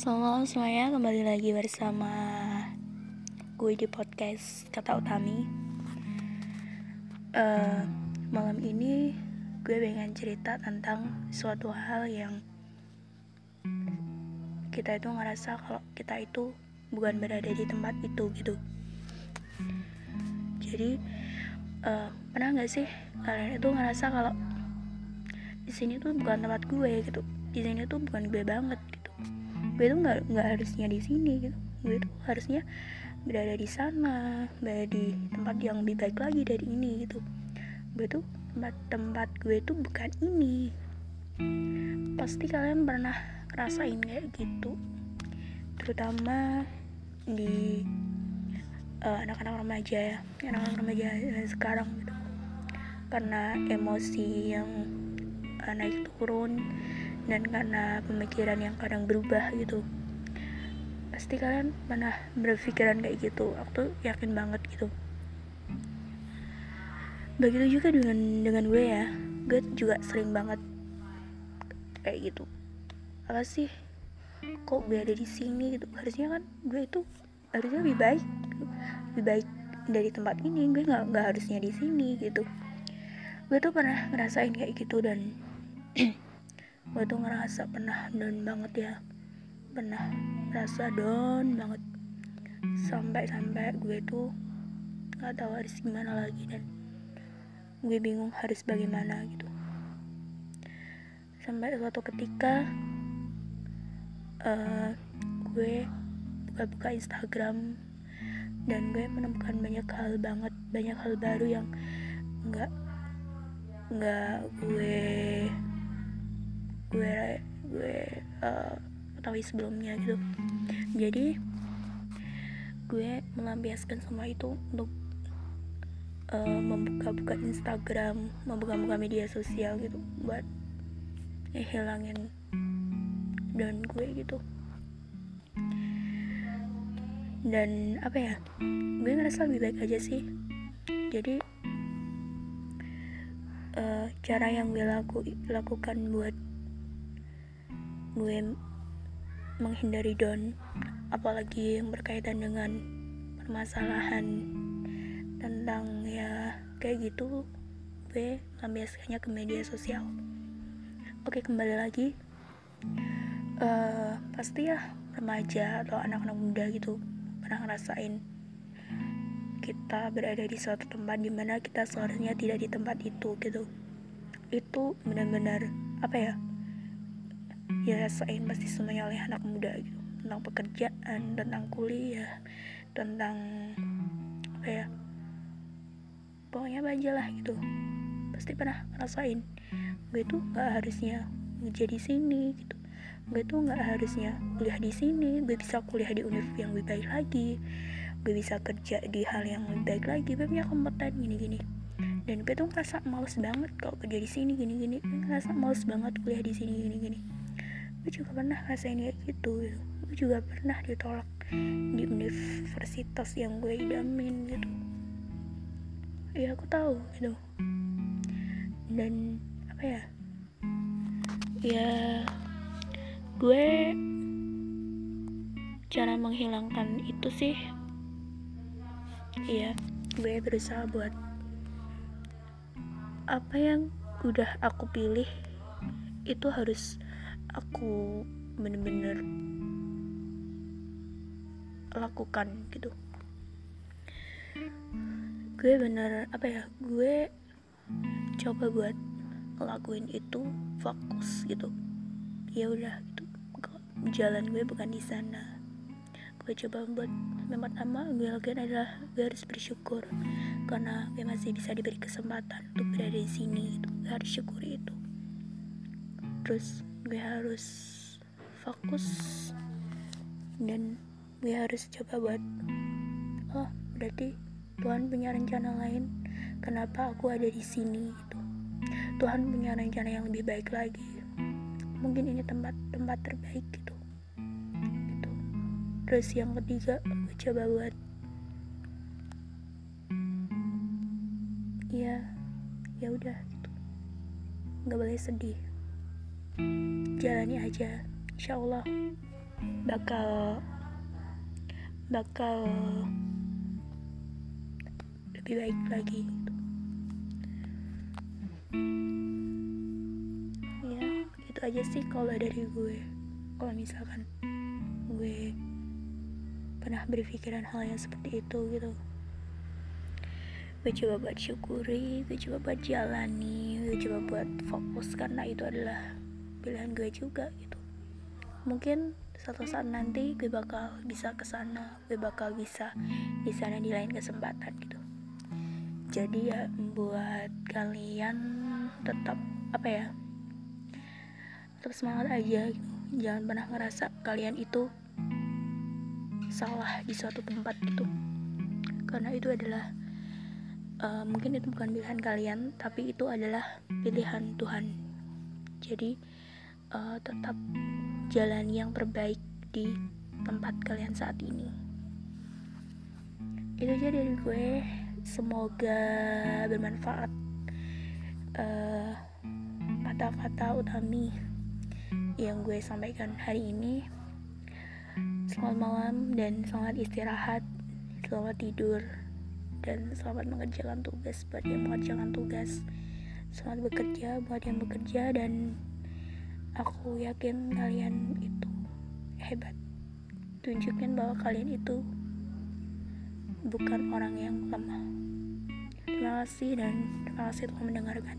Malam semuanya, kembali lagi bersama gue di podcast Kata Utami. Uh, Malam ini gue pengen cerita tentang suatu hal yang Kita itu ngerasa kalau kita itu bukan berada di tempat itu gitu. Jadi uh, pernah gak sih kalian itu ngerasa kalau di sini tuh bukan tempat gue gitu? Di sini tuh bukan gue banget gue tuh nggak nggak harusnya di sini gitu. Gue tuh harusnya berada di sana berada di tempat yang lebih baik lagi dari ini gitu. Gue tuh tempat tempat gue tuh bukan ini. Pasti kalian pernah ngerasain kayak gitu. Terutama di uh, anak-anak remaja ya anak-anak remaja sekarang gitu. Karena emosi yang uh, naik turun dan karena pemikiran yang kadang berubah gitu pasti kalian pernah berpikiran kayak gitu. Aku yakin banget gitu. Begitu juga dengan dengan gue ya. Gue juga sering banget kayak gitu. Apa sih? Kok gue ada di sini gitu? Harusnya kan gue itu harusnya lebih baik lebih baik dari tempat ini. Gue nggak nggak harusnya di sini gitu. Gue tuh pernah ngerasain kayak gitu dan gue tuh ngerasa pernah down banget ya. Pernah merasa down banget. Sampai-sampai gue tuh nggak tahu harus gimana lagi dan gue bingung harus bagaimana gitu. Sampai suatu ketika uh, gue buka-buka Instagram dan gue menemukan banyak hal banget banyak hal baru yang nggak nggak gue gue gue uh, sebelumnya gitu. Jadi gue melampiaskan semua itu untuk uh, membuka-buka Instagram membuka-buka media sosial gitu buat hilangin dan gue gitu. Dan apa ya gue ngerasa lebih baik aja sih. Jadi uh, cara yang gue laku, lakukan buat gue menghindari down apalagi yang berkaitan dengan permasalahan tentang ya kayak gitu gue lampiaskannya ke media sosial. Oke kembali lagi. Uh, pasti ya remaja atau anak-anak muda gitu pernah ngerasain kita berada di suatu tempat di mana kita seharusnya tidak di tempat itu gitu. Itu benar-benar apa ya dirasain pasti semuanya oleh anak muda gitu. Tentang pekerjaan tentang kuliah tentang apa ya pokoknya aja lah gitu. Pasti pernah ngerasain gue tuh nggak harusnya menjadi sini gitu. Gue tuh nggak harusnya kuliah di sini gue bisa kuliah di univ yang lebih baik lagi gue bisa kerja di hal yang lebih baik lagi gue punya kompeten gini-gini dan gue tuh ngerasa males banget kalau kerja di sini gini-gini gue ngerasa males banget kuliah di sini gini-gini gue juga pernah ngerasain kayak gitu. Gue juga pernah ditolak di universitas yang gue idamin gitu. Ya aku tahu gitu. Dan apa ya? Ya gue cara menghilangkan itu sih iya gue berusaha buat apa yang udah aku pilih itu harus aku bener-bener lakukan gitu. Gue bener apa ya gue coba buat ngelakuin itu fokus gitu. Ya udah gitu jalan gue bukan di sana. Gue coba buat yang pertama gue lakukan adalah gue harus bersyukur. Karena gue masih bisa diberi kesempatan untuk berada di sini gitu. gue harus syukuri itu. Terus gue harus fokus dan gue harus coba buat oh berarti Tuhan punya rencana lain. Kenapa aku ada di sini? Gitu. Tuhan punya rencana yang lebih baik lagi. Mungkin ini tempat tempat terbaik gitu. Gitu. Terus yang ketiga gue coba buat ya ya udah gitu. Nggak boleh sedih jalani aja. Insya Allah bakal bakal lebih baik lagi. Ya itu aja sih kalau dari gue. Kalau misalkan gue pernah berpikiran hal yang seperti itu gitu. Gue coba buat syukuri gue coba buat jalani gue coba buat fokus karena itu adalah pilihan gue juga gitu. Mungkin satu saat nanti gue bakal bisa ke sana gue bakal bisa di sana di lain kesempatan gitu. Jadi ya buat kalian tetap apa ya tetap semangat aja gitu. Jangan pernah ngerasa kalian itu salah di suatu tempat itu karena itu adalah uh, mungkin itu bukan pilihan kalian tapi itu adalah pilihan Tuhan. Jadi uh, tetap jalan yang terbaik di tempat kalian saat ini. Itu aja dari gue. Semoga bermanfaat. Eh, kata-kata utami yang gue sampaikan hari ini. Selamat malam dan selamat istirahat selamat tidur dan selamat mengerjakan tugas. Buat yang mengerjakan tugas selamat bekerja. Buat yang bekerja dan aku yakin kalian itu hebat. Tunjukin bahwa kalian itu bukan orang yang lemah. Terima kasih dan terima kasih telah mendengarkan